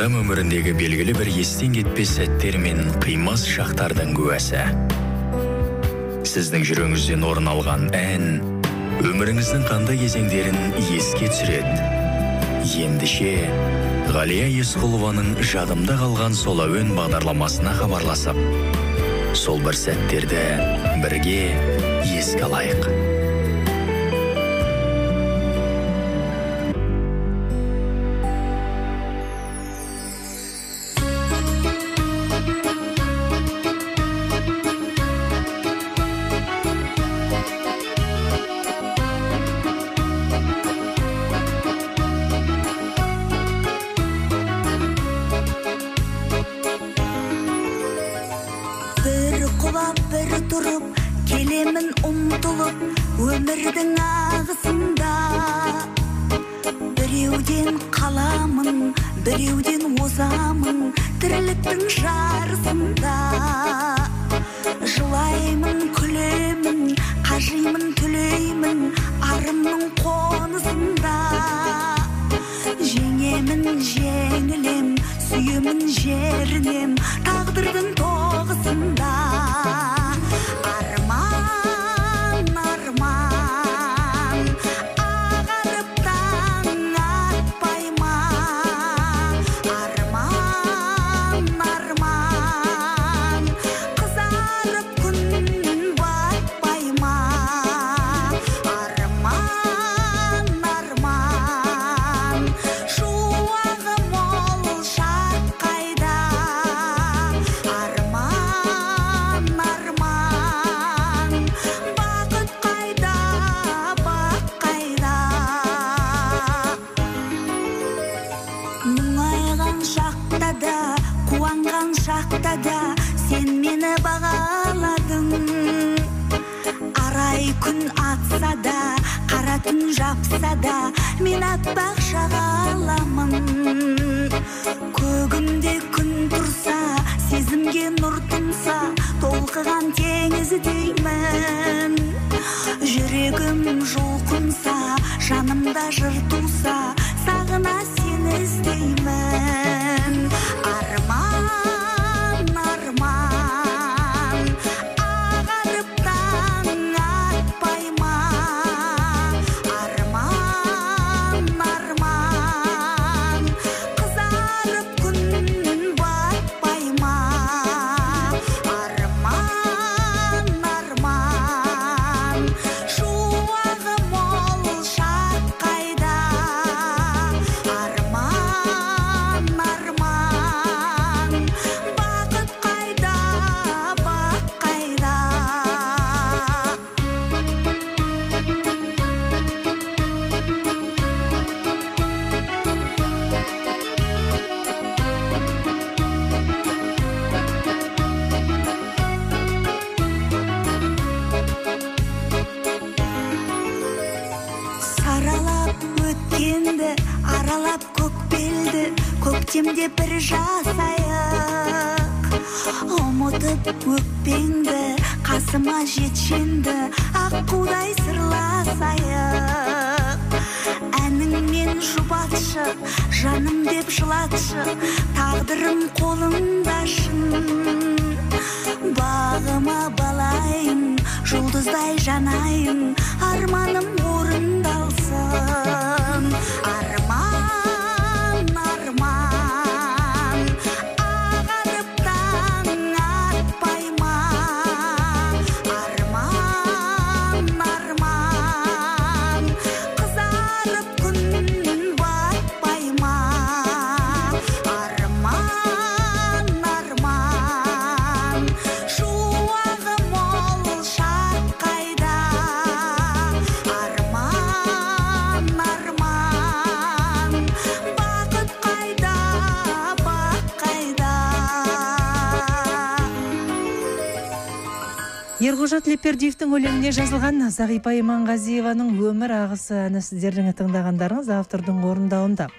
адам өміріндегі белгілі бір естен кетпес сәттер мен қимас шақтардың куәсі. Сіздің жүрегіңізден орын алған ән өміріңіздің қандай кезеңдерін еске түсіреді? Ендеше ғалия есқұлованың жадымда қалған сол әуен бағдарламасына хабарласып сол бір сәттерді бірге еске алайық. Жылаймын күлемін қажимын түлеймін арымның қонысында жеңемін жеңілем сүйемін жерінем тағдырдың нұр тұнса толқыған теңіздеймін жүрегім жұлқынса жанымда жыр туса сағына сені іздеймін. Көктемде бір жасайық ұмытып өкпеңді қасыма жетшенді аққудай сырласайық әніңмен жұбатшы жаным деп жылатшы тағдырым қолыңда шын. Бағыма балайын жұлдыздай жанайын арманым ерғожа тілепбердиевтің өлеңіне жазылған зағипа иманғазиеваның өмір ағысы әні сіздердің тыңдағандарыңыз автордың орындауында.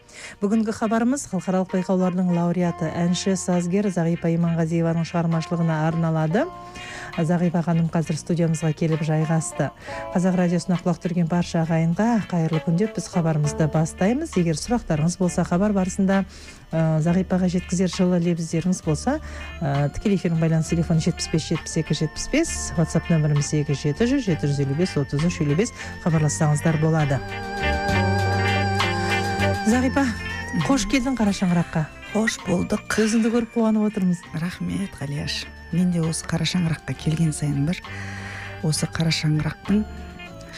Бүгінгі хабарымыз халықаралық байқаулардың лауреаты әнші сазгер зағипа иманғазиеваның шығармашылығына арналады. Зағипа ханым қазір студиямызға келіп жайғасты. Қазақ радиосына құлақ түрген барша ағайынға қайырлы күн деп біз хабарымызды бастаймыз. Егер сұрақтарыңыз болса хабар барысында ә, зағипаға жеткізер жылы лебіздеріңіз болса ә, тікелей эфирдің байланыс телефоны жетпіс бес жетпіс екі жетпіс бес ватсап нөміріміз сегіз жеті жүз жеті жүз елу бес отыз үш елу бес хабарлассаңыздар болады. Зағипа қош келдің қара шаңыраққа қош болдық. Өзіңді көріп қуанып отырмыз. Рахмет ғалияш. Мен де осы қара шаңыраққа келген сайын бір осы қара шаңырақтың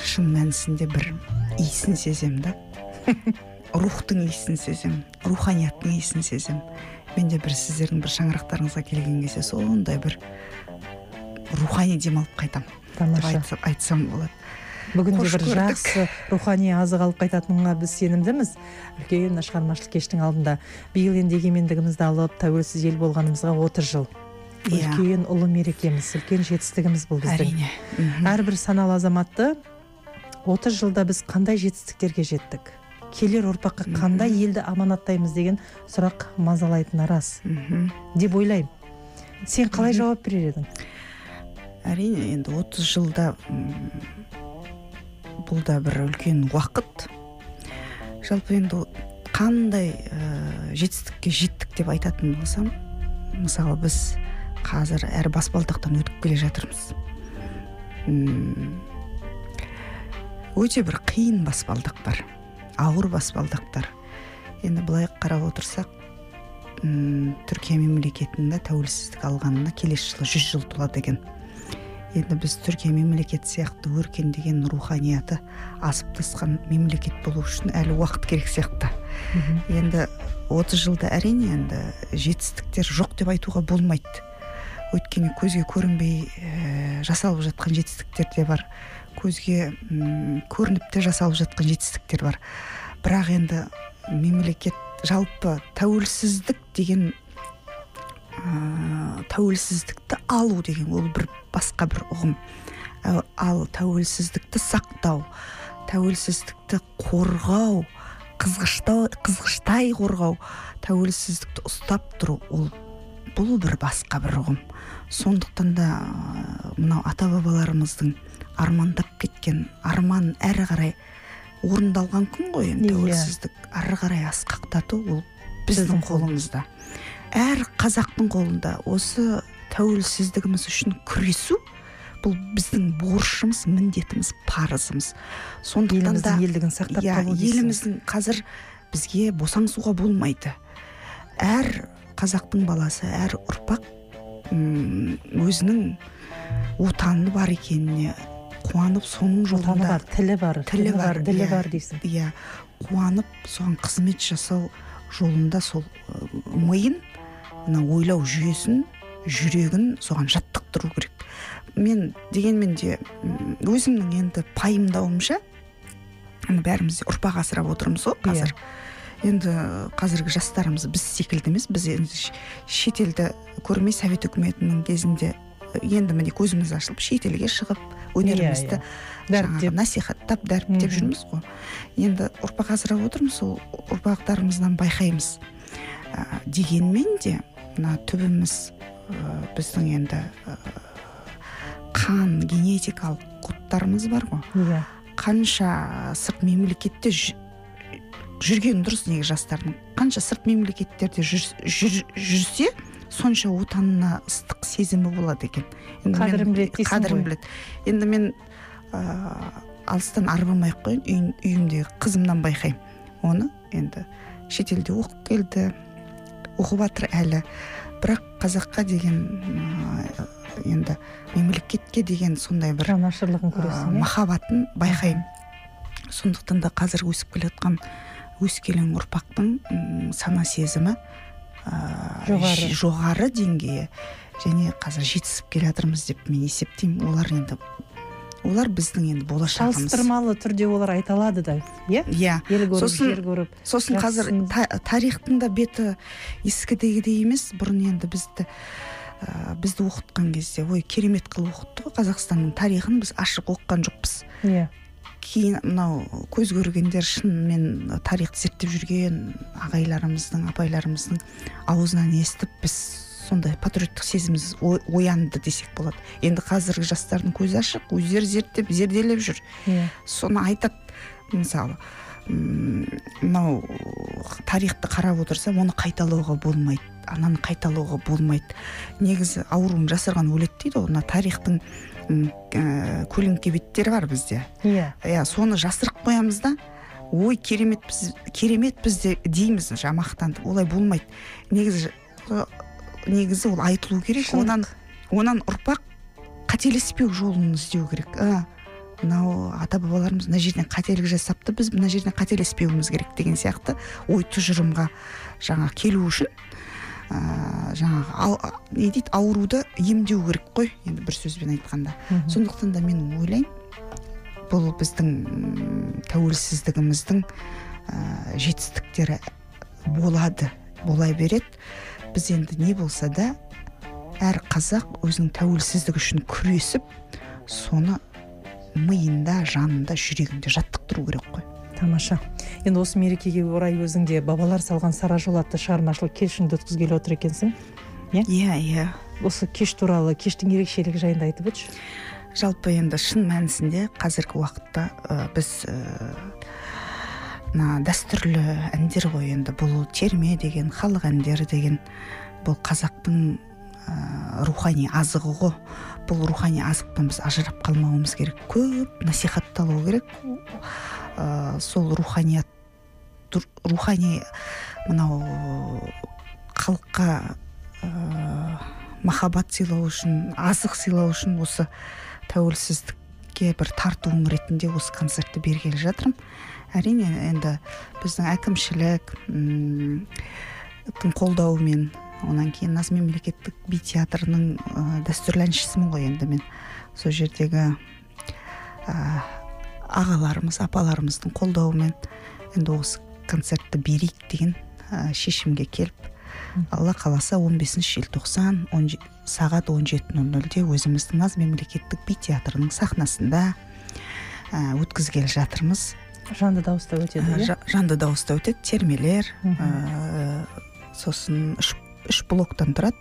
шын мәнісінде бір иісін сеземін да рухтың иісін сеземін руханияттың иісін сеземін мен де бір сіздердің бір шаңырақтарыңызға келген кезде сондай бір рухани демалып қайтамын деп тамаша. айтсам, айтсам болады. Бүгін де қош бір жақсы рухани азық алып қайтатыныңа біз сенімдіміз. Үлкен шығармашылық кештің алдында биыл енді егемендігімізді алып тәуелсіз ел болғанымызға отыз жыл. Иә. үлкен ұлы мерекеміз үлкен жетістігіміз бұл біздің. Әрине. Әрбір саналы азаматты отыз жылда біз қандай жетістіктерге жеттік? Келер ұрпаққа қандай елді аманаттаймыз деген сұрақ мазалайтыны рас. Деп ойлаймын. Сен қалай жауап берер едің? Әрине енді 30 жылда бұл да бір үлкен уақыт. Жалпы енді қандай ә, жетістікке жеттік деп айтатын болсам мысалы біз қазір әр баспалдақтан өтіп келе жатырмыз. Өте бір қиын баспалдақтар ауыр баспалдақтар енді былай қарап отырсақ м, түркия мемлекетінің тәуелсіздік алғанына келесі жылы жүз жыл толады екен. Енді біз түркия мемлекеті сияқты өркендеген руханияты асып тасқан мемлекет болу үшін әлі уақыт керек сияқты. Енді 30 жылда әрине енді жетістіктер жоқ деп айтуға болмайды. Өйткені көзге көрінбей ә, жасалып жатқан жетістіктер де бар. Көзге көрініп те жасалып жатқан жетістіктер бар. Бірақ енді мемлекет жалпы тәуелсіздік деген ә, тәуелсіздікті алу деген ол бір басқа бір ұғым. Ал тәуелсіздікті сақтау тәуелсіздікті қорғау қызғыштай қорғау тәуелсіздікті ұстап тұру ол бұл бір басқа бір ұғым. Сондықтан да мынау ата бабаларымыздың армандап кеткен арман әрі қарай орындалған күн ғой енді Иә. тәуелсіздік. Әрі қарай асқақтату ол Біздің қолымызда. Әр қазақтың қолында осы тәуелсіздігіміз үшін күресу бұл біздің борышымыз міндетіміз парызымыз. Сондықтан да елдігін сақтап иә, еліміздің қазір бізге босаңсуға болмайды. Әр қазақтың баласы әр ұрпақ өзінің отаны бар екеніне қуанып соның жолында бар тілі бар тілі бар, ділі иә. бар дейсің. иә қуанып соған қызмет жасау жолында сол миын мына ойлау жүйесін жүрегін соған жаттықтыру керек. Мен дегенмен де өзімнің енді пайымдауымша бәріміз ұрпақ асырап отырмыз ғой қазір. Енді қазіргі жастарымыз біз секілді емес біз енді шетелді көрмей совет үкіметінің кезінде енді міне көзіміз ашылып шетелге шығып өнерімізді жаңағы дәріптеп. насихаттап дәріптеп жүрміз ғой. Енді ұрпақ асырап отырмыз сол ұрпақтарымыздан байқаймыз. Ә, дегенмен де мына түбіміз ә, біздің енді ә, қан генетикалық кодтарымыз бар ғой. Иә. Қанша сырт мемлекетте жү- жүрген дұрыс неге жастардың қанша сырт мемлекеттерде жүр- жүр- жүрсе сонша отанына ыстық сезімі болады екен. Енді Қадірін біледі қадірін біледі. Енді мен ыыы алыстан арбамай ақ қояйын үйімдегі қызымнан байқаймын. Оны енді шетелде оқып келді оқып жатыр әлі. Бірақ қазаққа деген ыыы, енді мемлекетке деген сондай бір жанашырлығын ә, көресің иә? махаббатын байқаймын. Сондықтан да қазір өсіп келе жатқан өскелең ұрпақтың сана сезімі ә, Жоғары. жоғары деңгейі және қазір жетісіп келе жатырмыз деп мен есептеймін. Олар енді олар біздің енді болашағымыз. Салыстырмалы түрде олар айта алады да иә? Иә. Ел көріп Сосын- жер көріп. сосын қазір та- тарихтың да беті ескідегідей емес. Бұрын енді бізді ә, бізді оқытқан кезде ой керемет қылып оқытты ғой қазақстанның тарихын біз ашық оқыған жоқпыз. Иә. Кейін мынау көз көргендер шынымен тарихты зерттеп жүрген ағайларымыздың апайларымыздың аузынан естіп біз сондай патриоттық сезіміміз оянды десек болады. Енді қазіргі жастардың көзі ашық өздері зерттеп зерделеп жүр. Иә. Соны айтады мысалы мынау тарихты қарап отырса оны қайталауға болмайды ананы қайталауға болмайды. Негізі ауруын жасырған өледі дейді ғой мына тарихтың м, ә, көлеңке беттері бар бізде. Иә. Иә соны жасырып қоямыз да ой керемет біз керемет біз де дейміз жаңағы мақтанып олай болмайды. Негізі э, негізі ол айтылу керек. Шындық. онан онан ұрпақ қателеспеу жолын іздеу керек. А мынау ата бабаларымыз мына жерден қателік жасапты біз мына жерден қателеспеуіміз керек деген сияқты ой тұжырымға жаңа келу үшін ә, жаңағы ал- не дейді ауруды емдеу керек қой енді бір сөзбен айтқанда. Сондықтан да мен ойлаймын бұл біздің тәуелсіздігіміздің ә, жетістіктері болады бола береді. Біз енді не болса да әр қазақ өзінің тәуелсіздігі үшін күресіп соны миында жанында жүрегінде жаттықтыру керек қой. Тамаша. Енді осы мерекеге орай өзің де бабалар салған сара жол атты шығармашылық кешіңді өткізгелі отыр екенсің иә иә. Осы кеш туралы кештің ерекшелігі жайында айтып өтші. Жалпы енді шын мәнісінде қазіргі уақытта ә, біз ә, мына дәстүрлі әндер ғой енді. Бұл терме деген халық әндері деген бұл қазақтың ә, рухани азығы ғой. Бұл рухани азықтан біз ажырап қалмауымыз керек. Көп насихатталу керек. Ә, сол руханият рухани мынау халыққа ә, махаббат сыйлау үшін азық сыйлау үшін осы тәуелсіздікке бір тартуым ретінде осы концертті бергелі жатырмын. Әрине енді біздің әкімшілік қолдауымен онан кейін наз мемлекеттік би театрының ә, дәстүрлі әншісімін ғой енді мен. Сол жердегі ағаларымыз апаларымыздың қолдауымен енді осы концертті берейік деген ә, шешімге келіп алла қаласа 15 желтоқсан 10 же- сағат 17.00-де өзіміздің наз мемлекеттік би театрының сахнасында ә, өткізгелі жатырмыз. Жанды дауыста өтеді иә? жа- жанды дауыста өтеді термелер ә, сосын үш, үш блоктан тұрады.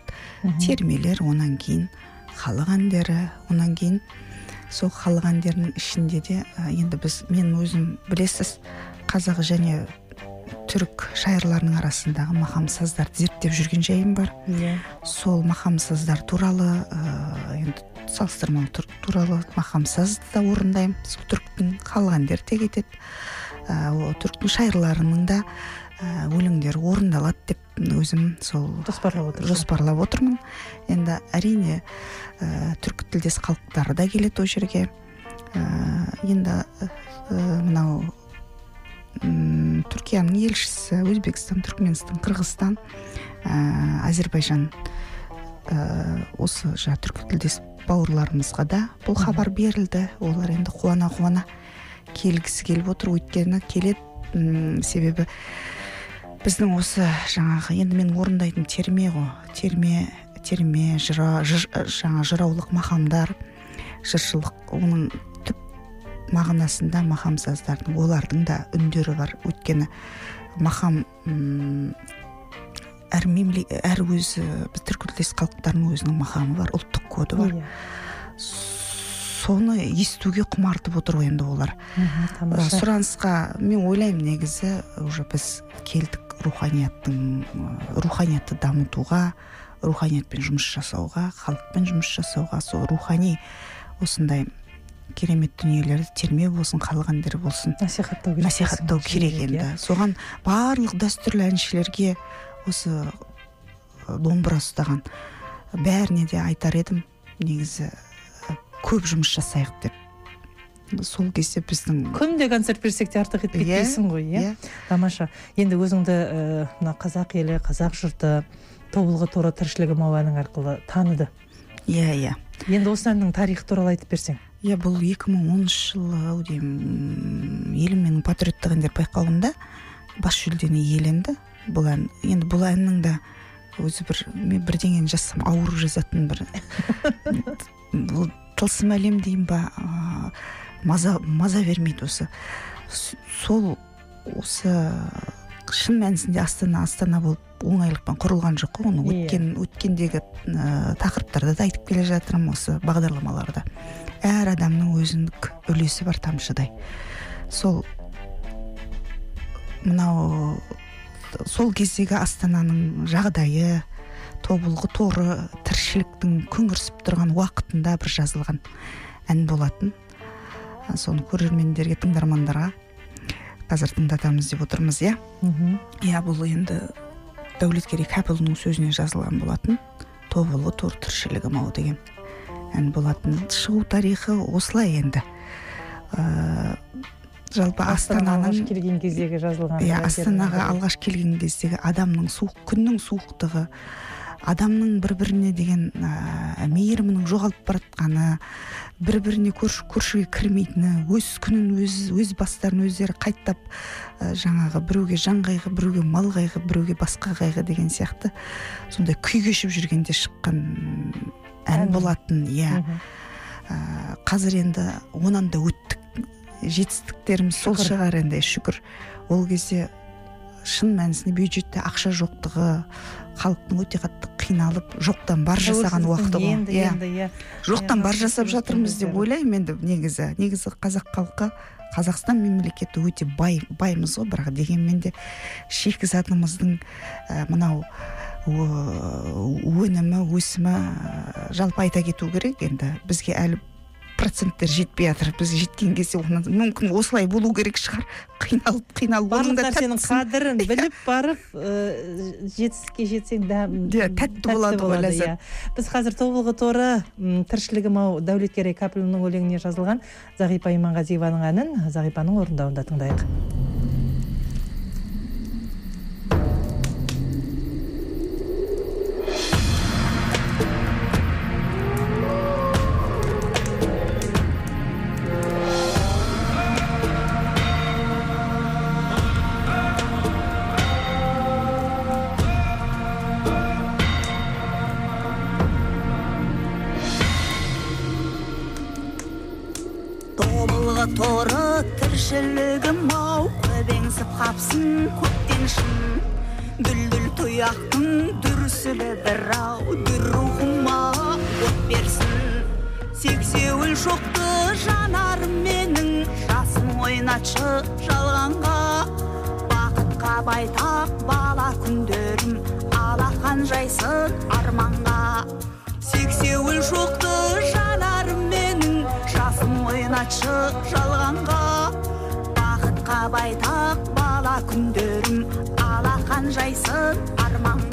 Термелер онан кейін халық әндері онан кейін сол халық әндерінің ішінде де ә, енді біз мен өзім білесіз қазақ және түрік шайырларының арасындағы мақам саздарды зерттеп жүрген жайым бар. Иә. Сол мақам саздар туралы ә, енді салыстырмалы тур- туралы мақам сазды да орындаймын сол түріктің халық әндері де кетеді ә, түріктің шайырларының да ә, өлеңдері орындалады деп өзім сол жоспарлап отырсың жоспарлап отырмын. Енді әрине ә, түркі тілдес халықтары да келеді ол жерге. Ә, енді ә, мынау м, түркияның елшісі өзбекстан түркменстан қырғызстан ә, әзербайжан ә, осы жаңа түркі тілдес бауырларымызға да бұл хабар берілді. Олар енді қуана қуана келгісі келіп отыр. Өйткені келеді себебі біздің осы жаңағы енді мен орындайтын терме ғой. Терме терме жыра жыр, жаңа жыраулық мақамдар жыршылық оның түп мағынасында мақам саздардың олардың да үндері бар. Өйткені мақам әр мемле әр өзі түркітілдес халықтардың өзінің мақамы бар ұлттық коды бар. Иә. Соны естуге құмартып отыр ғой енді олар. Сұранысқа мен ойлаймын негізі уже біз келдік. Руханияттың ә, руханиятты дамытуға руханиятпен жұмыс жасауға халықпен жұмыс жасауға сол рухани осындай керемет дүниелерді терме болсын халық әндері болсын насихаттау керек насихаттау керек енді. Соған барлық дәстүрлі әншілерге осы ә, домбыра ұстаған бәріне де айтар едім. Негізі ә, көп жұмыс жасайық деп. Сол кезде біздің күнде концерт берсек те артық етпейді Иә, дейсің ғой иә? тамаша енді өзіңді ііі мына қазақ елі қазақ жұрты тобылғы торы тіршілігім ау әнің арқылы таныды. Иә иә. Енді осы әннің тарихы туралы айтып берсең. Иә бұл 2010 жылы ау деймін елім менің патриоттық әндер байқауында бас жүлдені иеленді. Бұл ән енді бұл әннің да өзі бір мен бірдеңені жазсам ауыр жазатын бір бұл тылсым әлем деймін ба ыыы, маза маза бермейді осы. Сол осы шын мәнісінде астана астана болып оңайлықпен құрылған жоқ қой оны. Иә. өткен өткендегі ә, тақырыптарда да айтып келе жатырмын осы бағдарламаларда. Әр адамның өзіндік үлесі бар тамшыдай. Сол мынау сол кездегі астананың жағдайы тобылғы торы тіршіліктің күңірсіп тұрған уақытында бір жазылған ән болатын. Соны көрермендерге тыңдармандарға қазір тыңдатамыз деп отырмыз иә? Мхм. Иә бұл енді дәулеткерей кәпұлының сөзіне жазылған болатын тобылғы тор тіршілігім ау деген ән болатын. Шығу тарихы осылай енді. Ыыы жалпы алғаш астананың келген кездегі жазылған иә астанаға алғаш келген кездегі адамның суық күннің суықтығы адамның бір біріне деген ә, мейірімінің жоғалып бара жатқаны бір біріне көрші көршіге кірмейтіні өз күнін өз өз бастарын өздері қайттап ә, жаңағы біреуге жан қайғы біреуге мал қайғы біреуге басқа қайғы деген сияқты. Сондай күй кешіп жүргенде шыққан ән болатын иә. Ә, қазір енді онан да өттік жетістіктеріміз сол шығар енді шүкір. Ол кезде шын мәнісінде бюджетте ақша жоқтығы халықтың өте қатты қиналып жоқтан бар жасаған уақыты ғой. енді иә. енді иә. Жоқтан Иә, бар жасап жатырмыз деп ойлаймын енді негізі. Негізі қазақ халқы қазақстан мемлекеті өте бай баймыз ғой. Бірақ дегенмен де шикізатымыздың ә, мынау өнімі өсімі ә, жалпы айта кету керек. Енді бізге әлі проценттер жетпей жатыр біз жеткен кезде оны мүмкін осылай болу керек шығар қиналып қиналып барлық оның да нәрсенің қадірін біліп барып ә, жетістікке жетсең Иә, тәтті болады ғой, ләззат. иә. біз қазір тобылғы торы тіршілігім ау дәулеткерей кәпілұлының өлеңіне жазылған зағипа иманғазиеваның әнін зағипаның орындауында тыңдайық қапсың көптен шын. Дүлдүл тұяқтың дүрсілі бір ау дүр рухыма от берсін. Сексеуіл шоқты жанарым менің жасын ойнатшы жалғанға. Бақытқа байтақ бала күндерім алақан жайсын арманға. Сексеуіл шоқты жанарым менің жасым ойнатшы жалғанға. Бақытқа байтақ бала күндерім алақан жайсын арманға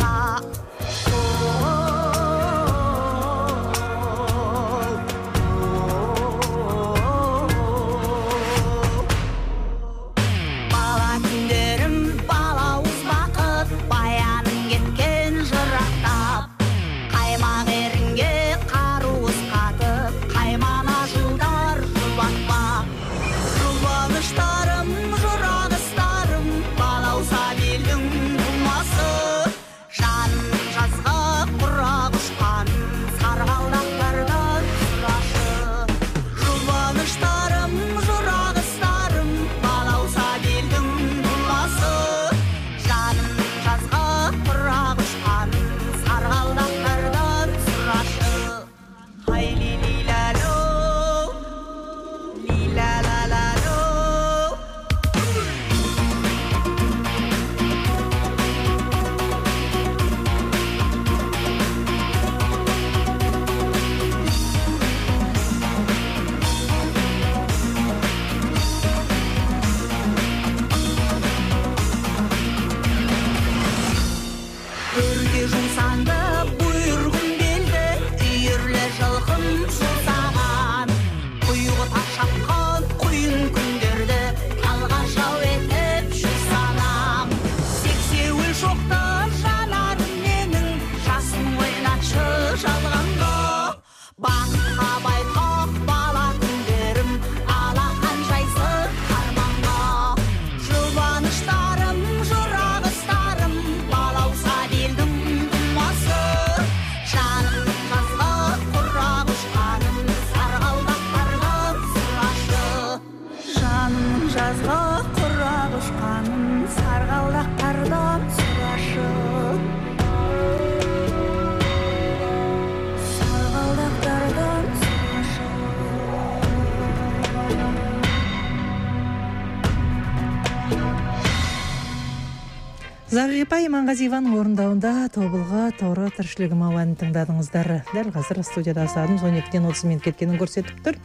зағипа иманғазиеваның орындауында тобылғы торы тіршілігім ау әнін тыңдадыңыздар. Дәл қазір студияда сағатымыз он екіден отыз минут кеткенін көрсетіп тұр.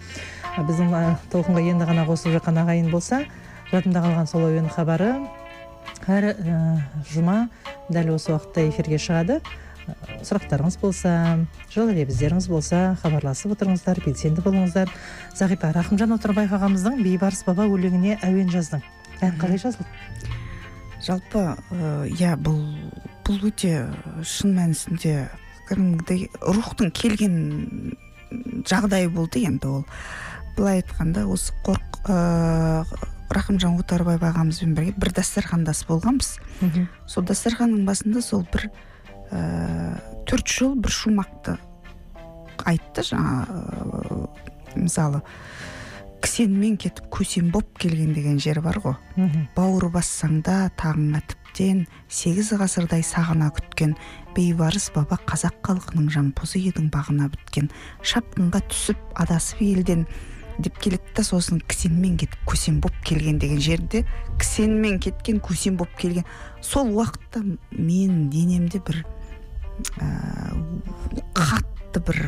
Біздің толқынға енді ғана қосылып жатқан ағайын болса жадымда қалған сол әуен хабары. Әр жұма дәл осы уақытта эфирге шығады. Сұрақтарыңыз болса жылы лебіздеріңіз болса хабарласып отырыңыздар белсенді болыңыздар. Зағипа рахымжан отарбаев ағамыздың бейбарыс баба өлеңіне әуен жаздың ән қалай жазылды? Жалпы иә бұл бұл өте шын мәнісінде кәдімгідей рухтың келген жағдайы болды енді ол. Былай айтқанда осы қорқ ә, рахымжан отарбаев ағамызбен бірге бір дастархандас болғанбыз. Сол дастарханның басында сол бір ә, төрт жол бір шумақты айтты жаңа мысалы. Кісенмен кетіп көсем боп келген деген жер бар ғой. Бауыр бассаң да тағыңа тіптен сегіз ғасырдай сағына күткен бейбарыс баба қазақ халқының жампозы едің бағына біткен шапқынға түсіп адасып елден деп келеді да сосын кісенмен кетіп көсем боп келген деген жерде кісенмен кеткен көсем боп келген. Сол уақытта мен денемде бір ә, қатты бір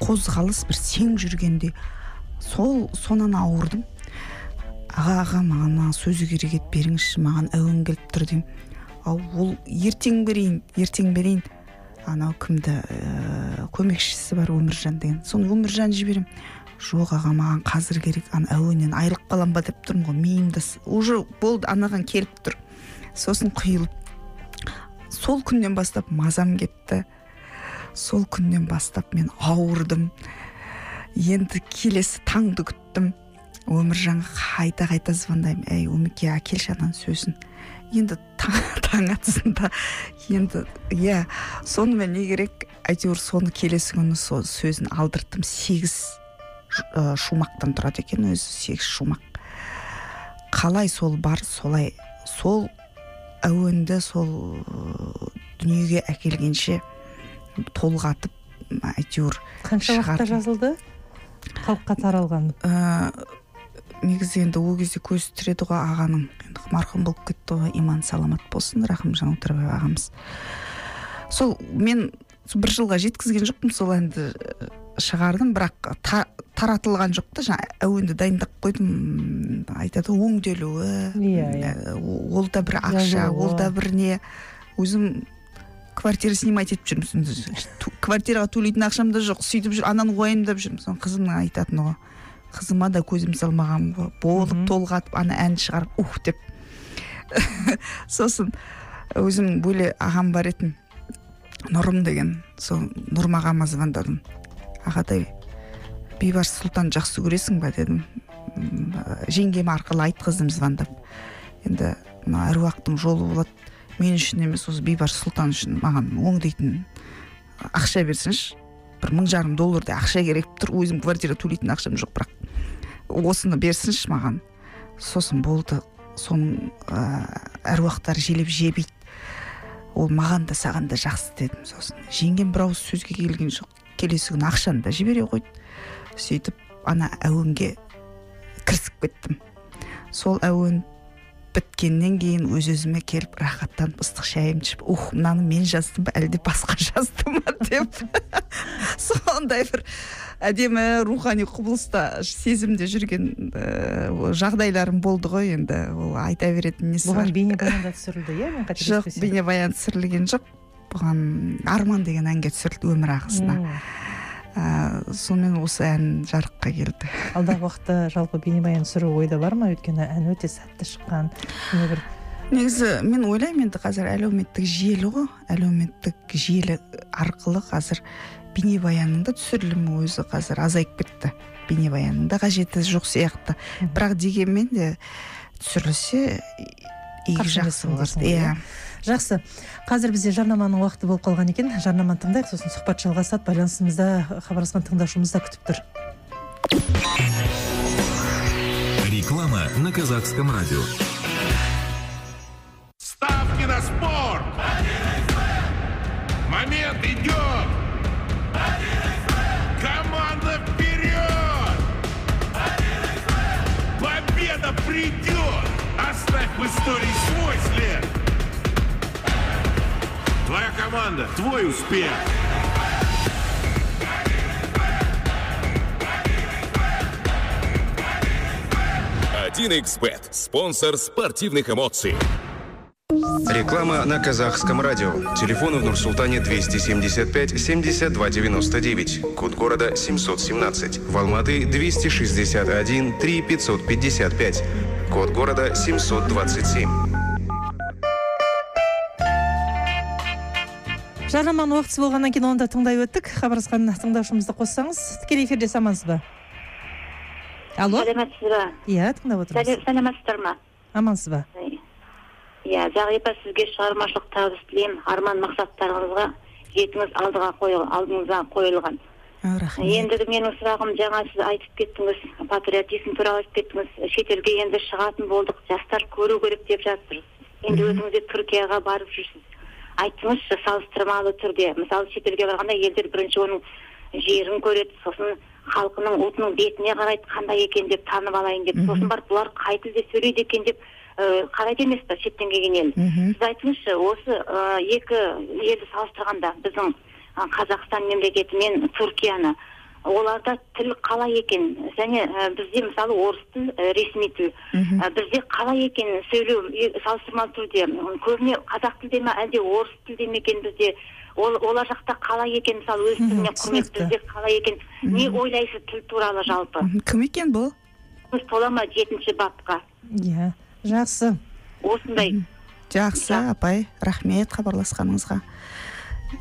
қозғалыс бір сең жүргендей сол сонан ауырдым. Аға аға маған маған сөзі керек еді беріңізші маған әуен келіп тұр деймін ау ол ертең берейін ертең берейін. Анау кімді ә, көмекшісі бар өміржан деген. Соны өміржан жіберемін жоқ аға маған қазір керек ана әуеннен айырылып қаламын ба деп тұрмын ғой миымда уже болды анаған келіп тұр. Сосын құйылып. Сол күннен бастап мазам кетті. Сол күннен бастап мен ауырдым. Енді келесі таңды күттім. Өміржанға қайта қайта звондаймын. Әй өмеке әкелші ананың сөзін. Енді таң атысында енді иә сонымен не керек? Әйтеуір соны келесі күні сол сөзін алдырттым. Сегіз шумақтан тұрады екен өзі сегіз шумақ. Қалай сол бар солай. Сол әуенді сол дүниеге әкелгенше толғатып әйтеуір қанша уақытта жазылды? Халыққа таралған. Ә, негізі енді ол кезде көзі тіреді ғой ағаның. Енді марқұм болып кетті ғой иман саламат болсын рахымжан отарбаев ағамыз. Сол мен бір жылға жеткізген жоқпын сол әнді шығардым бірақ та, таратылған жоқ та жаңа әуенді дайындап қойдым айтады ғой өңделуі. Иә иә. Ол да бір ақша ол да бір не. Өзім квартира снимать етіп жүрмін квартираға төлейтін ақшам да жоқ сөйтіп жүр ананы уайымдап жүрмін соны қызымның айтатыны ғой қызыма да көзім салмағанмын ғой болып толғатып ана ән шығарып ух деп. Сосын өзім бөле ағам бар етін. Нұрым деген сол нұрым ағама звондадым ағатай бейбарыс сұлтан жақсы көресің ба дедім. Жеңгем арқылы айтқыздым звондап. Енді мына әруақтың жолы болады. Мен үшін емес осы бейбарыс сұлтан үшін маған өңдейтін ақша берсінші. Бір мың жарым доллардай ақша керек тұр өзім квартира төлейтін ақшам жоқ бірақ осыны берсінші маған. Сосын болды соның ә, әруақтар желеп жебейді. Ол маған да саған да жақсы дедім сосын. Жеңгем бір ауыз сөзге келген жоқ. Келесі күні ақшаны да жібере қойды. Сөйтіп ана әуенге кірісіп кеттім. Сол әуен біткеннен кейін өз өзіме келіп рахаттанып ыстық шайымды ішіп ух мынаны мен жаздым ба әлде басқа жазды ма? деп. Сондай бір әдемі рухани құбылыста сезімде жүрген ә, жағдайларым болды ғой енді. Ол айта беретін несі бұған бейнебаян да түсірілді иә мен жоқ бейнебаян түсірілген жоқ. Бұған арман деген әнге түсірілді өмір ағысына. Ә, сонымен осы ән жарыққа келді. Алдағы уақытта жалпы бейнебаян түсіру ойда бар ма? Өйткені ән өте сәтті шыққан. Бір негізі мен ойлаймын енді қазір әлеуметтік желі ғой. Әлеуметтік желі арқылы қазір бейнебаянның да түсірілімі өзі қазір азайып кетті. Бейнебаянның да қажеті жоқ сияқты. Бірақ дегенмен де түсірілсе иә. жақсы. Қазір бізде жарнаманың уақыты болып қалған екен. Жарнаманы тыңдайық сосын сұхбат жалғасады байланысымызда хабарласқан тыңдаушымыз да күтіп тұр. Реклама на казахском радио. Ставки на спорт. Момент идет. Команда вперед. Победа придет. Оставь в истории свой след команда, твой успех. Один xbet спонсор спортивных эмоций. Реклама на казахском радио. Телефон в Нур-Султане 275 72 99. Код города 717. В Алматы 261 3 555. Код города 727. жарнаманың уақытысы болғаннан кейін оны да тыңдай өттік. Хабарласқан тыңдаушымызды қоссаңыз тікелей эфирде амансыз ба алло? Сәлеметсіз ба иә тыңдап отырмыз. Сәлеметсіздер ма? Амансыз ба иә зағипа сізге шығармашылық табыс тілеймін. Арман мақсаттарыңызға жетіңіз алдыға алдыңызға қойылған. Рахмет. Ендігі менің сұрағым жаңа сіз айтып кеттіңіз патриотизм туралы айтып кеттіңіз. Шетелге енді шығатын болдық жастар көру керек деп жатырсыз енді өзіңіз де түркияға барып жүрсіз. Айтыңызшы салыстырмалы түрде. Мысалы шетелге барғанда елдер бірінші оның жерін көреді сосын халқының ұлтының бетіне қарайды қандай екен деп танып алайын деп. Сосын барып бұлар қай тілде сөйлейді екен деп ә, қарайды емес па шеттен келген ел? Сіз айтыңызшы осы ә, екі елді салыстырғанда біздің ә, қазақстан мемлекеті мен түркияны. Оларда тіл қалай екен? Және ә, бізде мысалы орыс тіл ә, ресми тіл. Ә, бізде қалай екен сөйлеу салыстырмалы түрде? Көбіне қазақ тілде ме әлде орыс тілде ме екен бізде? Ол олар жақта қалай екен? Мысалы өз тіліне құрмет бізде қалай екен? Не ойлайсыз тіл туралы жалпы? Кім екен бұл? Тола ма жетінші бапқа иә жақсы. Осындай. Жақсы апай рахмет хабарласқаныңызға.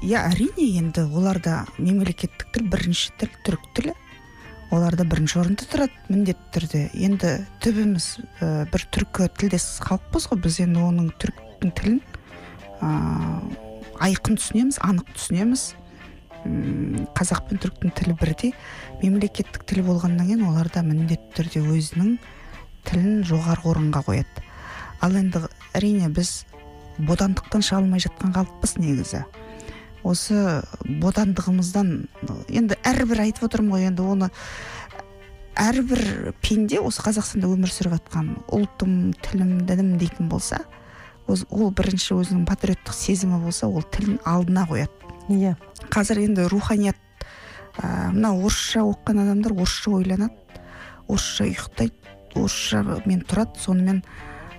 Иә әрине енді оларда мемлекеттік тіл бірінші тіл түрік тілі. Оларда бірінші орында тұрады міндетті түрде. Енді түбіміз ә, бір түркі тілдес халықпыз ғой. Біз енді оның түріктің тілін ә, айқын түсінеміз анық түсінеміз. Қазақ пен түріктің тілі бірдей. Мемлекеттік тіл болғаннан кейін оларда міндетті түрде өзінің тілін жоғарғы орынға қояды. Ал енді әрине біз бодандықтан шыға алмай жатқан халықпыз негізі. Осы бодандығымыздан енді әрбір айтып отырмын ғой енді оны әрбір пенде осы қазақстанда өмір сүріп жатқан ұлтым тілім дінім дейтін болса ол бірінші өзінің патриоттық сезімі болса ол тілін алдына қояды. Иә. Қазір енді руханият ә, мына орысша оқыған адамдар орысша ойланады орысша ұйықтайды орысшамен тұрады сонымен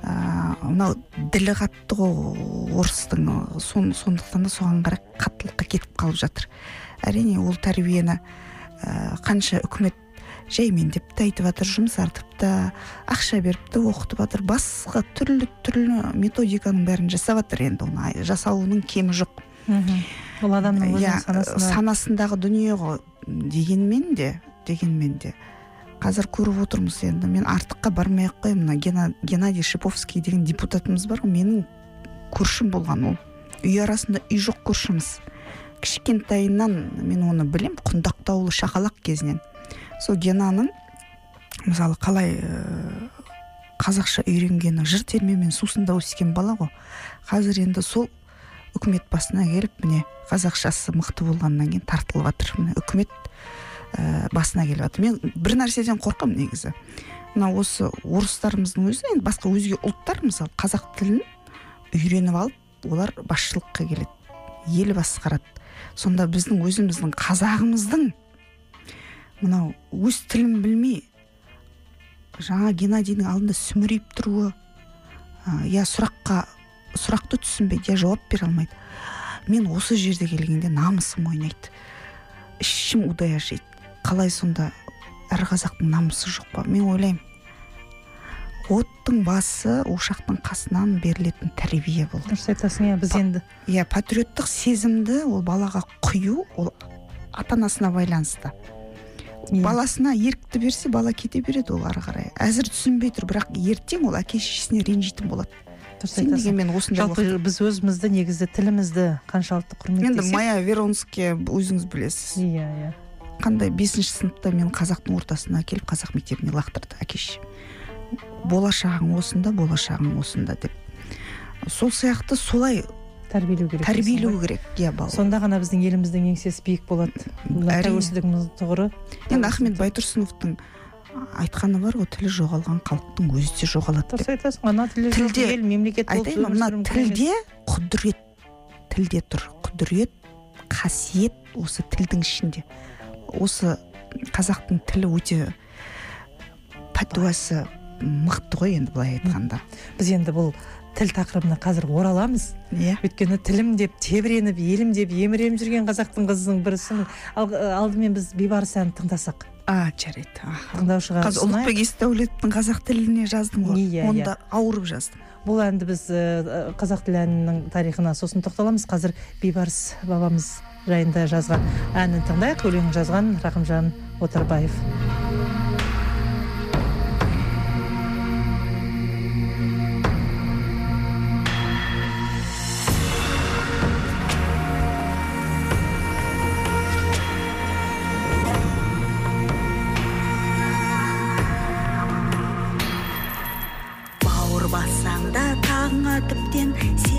ә, мынау ділі қатты ғой орыстың сон, сондықтан да соған қарай қаттылыққа кетіп қалып жатыр. Әрине ол тәрбиені ә, қанша үкімет жәймендеп те айтып жатыр жұмсартып та ақша беріп те оқытып жатыр. Басқа түрлі түрлі методиканың бәрін жасап жатыр енді оны жасауының кемі жоқ. Мхм. Ол адамның иә өзінің санасындағы дүние ғой дегенмен де дегенмен де. Қазір көріп отырмыз енді. Мен артыққа бармай ақ қояйын. Мына геннадий шиповский деген депутатымыз бар ғой. Менің көршім болған ол. Үй арасында үй жоқ көршіміз. Кішкентайынан мен оны білем құндақтаулы шақалақ кезінен. Сол генаның мысалы қалай қазақша үйренгені жыр термемен сусында өскен бала ғой. Қазір енді сол үкімет басына келіп міне қазақшасы мықты болғаннан кейін тартылып жатыр міне үкімет ә, басына келіп жатыр мен бір нәрседен қорқамын негізі. Мына осы орыстарымыздың өзі енді басқа өзге ұлттар мысалы қазақ тілін үйреніп алып олар басшылыққа келеді ел басқарады. Сонда біздің өзіміздің қазағымыздың мынау өз тілін білмей жаңа геннадийдің алдында сүмірейіп тұруы ә, я сұраққа сұрақты түсінбейді я жауап бере алмайды. Мен осы жерде келгенде намысым ойнайды. Ішім удай ашиды. Қалай сонда әр қазақтың намысы жоқ па? мен ойлаймын. Оттың басы ошақтың қасынан берілетін тәрбие бұл дұрыс айтасың иә біз енді. иә патриоттық сезімді ол балаға құю ол ата анасына байланысты. Иә. баласына ерікті берсе бала кете береді ол ары қарай. Әзір түсінбей тұр бірақ ертең ол әке шешесіне ренжитін болады. Дұрыс айтасың. мен осындай жалпы біз өзімізді негізі тілімізді қаншалықты енді құрметтесек майя веронский өзіңіз білесіз. Иә иә. Қандай бесінші сыныпта мен қазақтың ортасына келіп қазақ мектебіне лақтырды әке болашағың осында болашағың осында деп. Сол сияқты солай тәрбиелеу керек тәрбиелеу керек иә бала. Сонда ғана біздің еліміздің еңсесі биік болады. Тәуелсіздігіміздің тұғыры. Енді ахмет байтұрсыновтың айтқаны бар ғой тілі жоғалған халықтың өзі де жоғалады дұрыс айтасың ана тілі Тілде- ел мемлекет айтайын мына тілде құдірет тілде тұр. Құдірет қасиет осы тілдің ішінде. Осы қазақтың тілі өте пәтуасы мықты ғой енді былай айтқанда. Біз енді бұл тіл тақырыбына қазір ораламыз. Иә. Өйткені тілім деп тебіреніп елім деп еміреніп жүрген қазақтың қызының бірісің ал алдымен біз бейбарыс әнін тыңдасақ. А жарайды. Тыңдаушыға қазір ұлықбек есдәулеттің қазақ тіліне жаздым ғой. Иә, онда ауырып жаздым. Бұл әнді біз қазақ тілі әнінің тарихына сосын тоқталамыз. Қазір бейбарыс бабамыз жайында жазған әнін тыңдайық өлеңін жазған рақымжан отарбаев.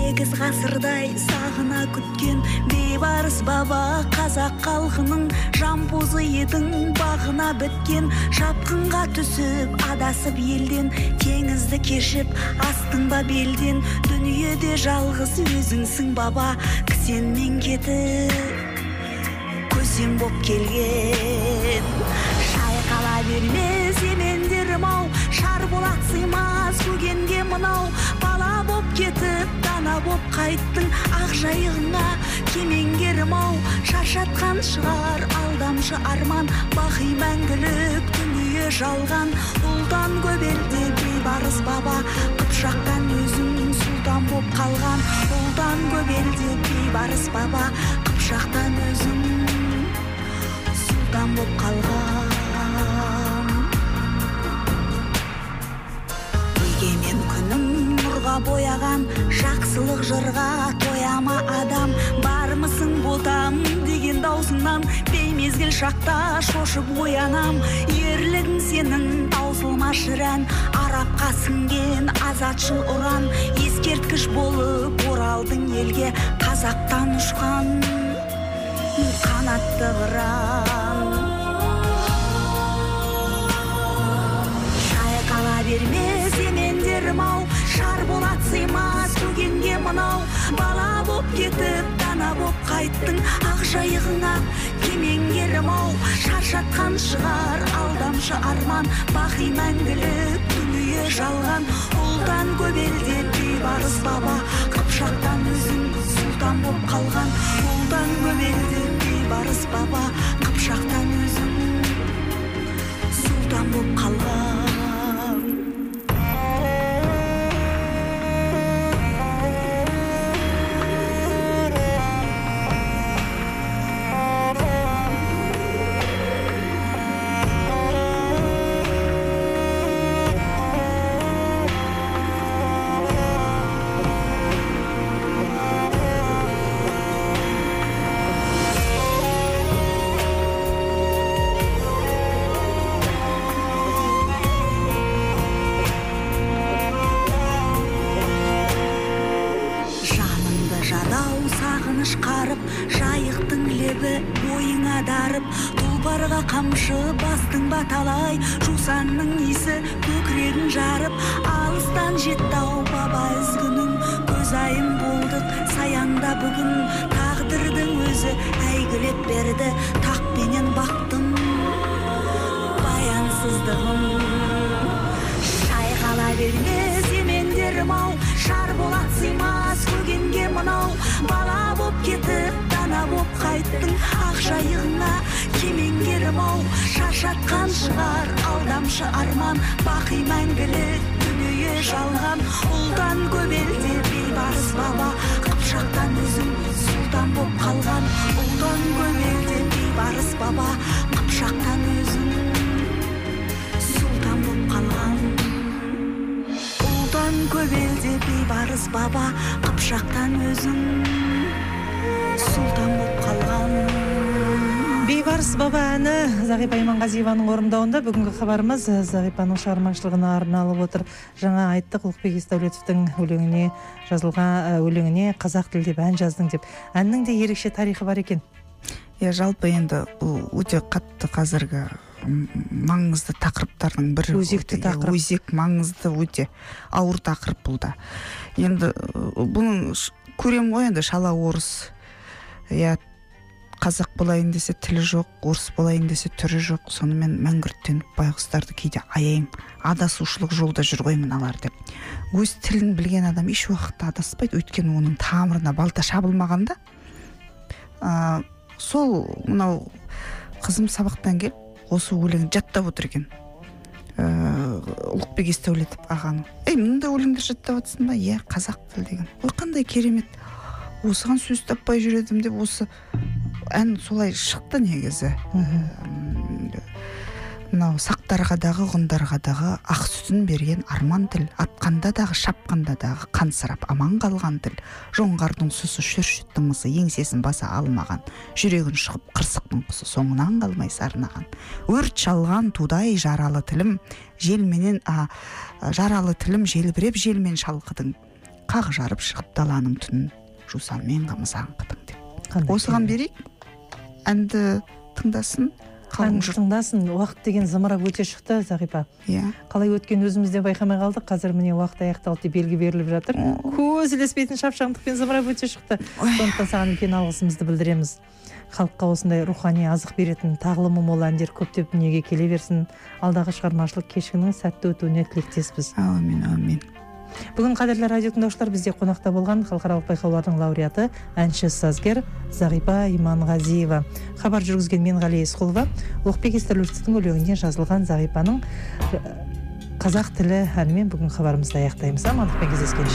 Сегіз ғасырдай сағына күткен бейбарыс баба қазақ халқының жампозы едің бағына біткен. Шапқынға түсіп адасып елден теңізді кешіп астың ба белден. Дүниеде жалғыз өзіңсің баба кісенмен кетіп көсем боп келген. Шайқала берме семендерім ау шарболат сыймас көгенге мынау. Дана боп қайттың ақ жайығыңа кемеңгерім ау шаршатқан шығар алдамшы арман. Бақи мәңгілік дүние жалған. Ұлдан көп елде бейбарыс баба. Қыпшақтан өзің сұлтан боп қалған. Ұлдан көп елде бейбарыс баба. Қыпшақтан өзің сұлтан боп қалған. Бояған жақсылық жырға тояма адам. Бармысың ботам деген даусыңнан беймезгіл шақта шошып оянам. Ерлігің сенің таусылмас жырән арапқа сіңген азатшыл ұран. Ескерткіш болып оралдың елге қазақтан ұшқан қанатты қыран. Шайқала берме семендерім ау шарболат сыймас көгенге мынау. Бала боп кетіп дана боп қайттың ақ жайығыңа кемеңгерім ау шаршатқан шығар алдамшы арман. Бақи мәңгілік дүние жалған. Ұлдан көп елде бейбарыс баба. Қыпшақтан өзің сұлтан боп қалған. Ұлдан көп елде бейбарыс баба. Қыпшақтан өзің сұлтан боп қалған. Ба талай жусанның иісі көкірегін жарып алыстан жетті ау баба ізгінің. Көзайым болдық саянда бүгін. Тағдырдың өзі әйгілеп берді тақпенен бақтың баянсыздығын шайқала берме семендерім ау. Шарболат сыймас көгенге мынау. Бала боп кетіп дана боп қайттың ақ жайығыңа кемеңгерім ау. Шаршатқан шығар алдамшы арман. Бақи мәңгілік дүние жалған. Ұлдан көп елде бейбарыс баба. Қыпшақтан өзің сұлтан боп қалған. Ұлдан көп елде бейбарыс баба. Қыпшақтан өзің сұлтан боп қалған. Ұлдан көп елде бейбарыс баба. Қыпшақтан өзің сұлтан боп қалған. Бейбарыс баба әні зағипа иманғазиеваның орындауында бүгінгі хабарымыз зағипаның шығармашылығына арналып отыр. Жаңа айттық ұлықбек есдәулетовтің өлеңіне жазылған ә, өлеңіне қазақ тілі деп ән жаздың деп. Әннің де ерекше тарихы бар екен. Иә жалпы енді бұл өте қатты қазіргі маңызды тақырыптардың бірі Өзекті тақырып. өзек маңызды өте ауыр тақырып бұл да. Енді ы, бұның ш- көремін ғой енді шала орыс иә қазақ болайын десе тілі жоқ орыс болайын десе түрі жоқ сонымен мәңгүрттеніп байғұстарды кейде аяймын адасушылық жолда жүр ғой мыналар деп. Өз тілін білген адам еш уақытта адаспайды өйткені оның тамырына балта шабылмаған да. А, сол мынау қызым сабақтан келіп осы өлеңді жаттап отыр екен. Ыыы ұлықбек есдәулетов ағаның. Ей мынандай өлеңдер жаттап жатрсың ба? Иә қазақ тілі деген ой қандай керемет. Осыған сөз таппай жүр едім деп осы ән солай шықты негізі. Мынау сақтарға дағы ғұндарға дағы ақ сүтін берген арман тіл атқанда дағы шапқанда дағы қансырап аман қалған тіл. жоңғардың сұсы шүршіттің мысы еңсесін баса алмаған. жүрегін шығып қырсықтың құсы соңынан қалмай сарнаған. өрт шалған тудай жаралы тілім желменен а, а, жаралы тілім желбіреп желмен шалқыдың. қақ жарып шығып даланың түнін жусанмен қымыз аңқыдың деп. Осыған берейік. Әнді тыңдасын қалың жұрт. тыңдасын. Уақыт деген зымырап өте шықты зағипа иә. Қалай өткен өзіміз де байқамай қалдық. Қазір міне уақыт аяқталды деп белгі беріліп жатыр. Көз ілеспейтін шапшаңдықпен зымырап өте шықты. Сондықтан саған үлкен алғысымызды білдіреміз. Халыққа осындай рухани азық беретін тағылымы мол әндер көптеп дүниеге келе берсін. Алдағы шығармашылық кешіңнің сәтті өтуіне тілектеспіз. Әумин әумин. Бүгін қадірлі радио тыңдаушылар бізде қонақта болған халықаралық байқаулардың лауреаты әнші сазгер зағипа иманғазиева. Хабар жүргізген мен ғали есқұлова ұлықбек естәлуовтың өлеңіне жазылған зағипаның э, қазақ тілі әнімен бүгін хабарымызды аяқтаймыз. Амандықпен кездескенше.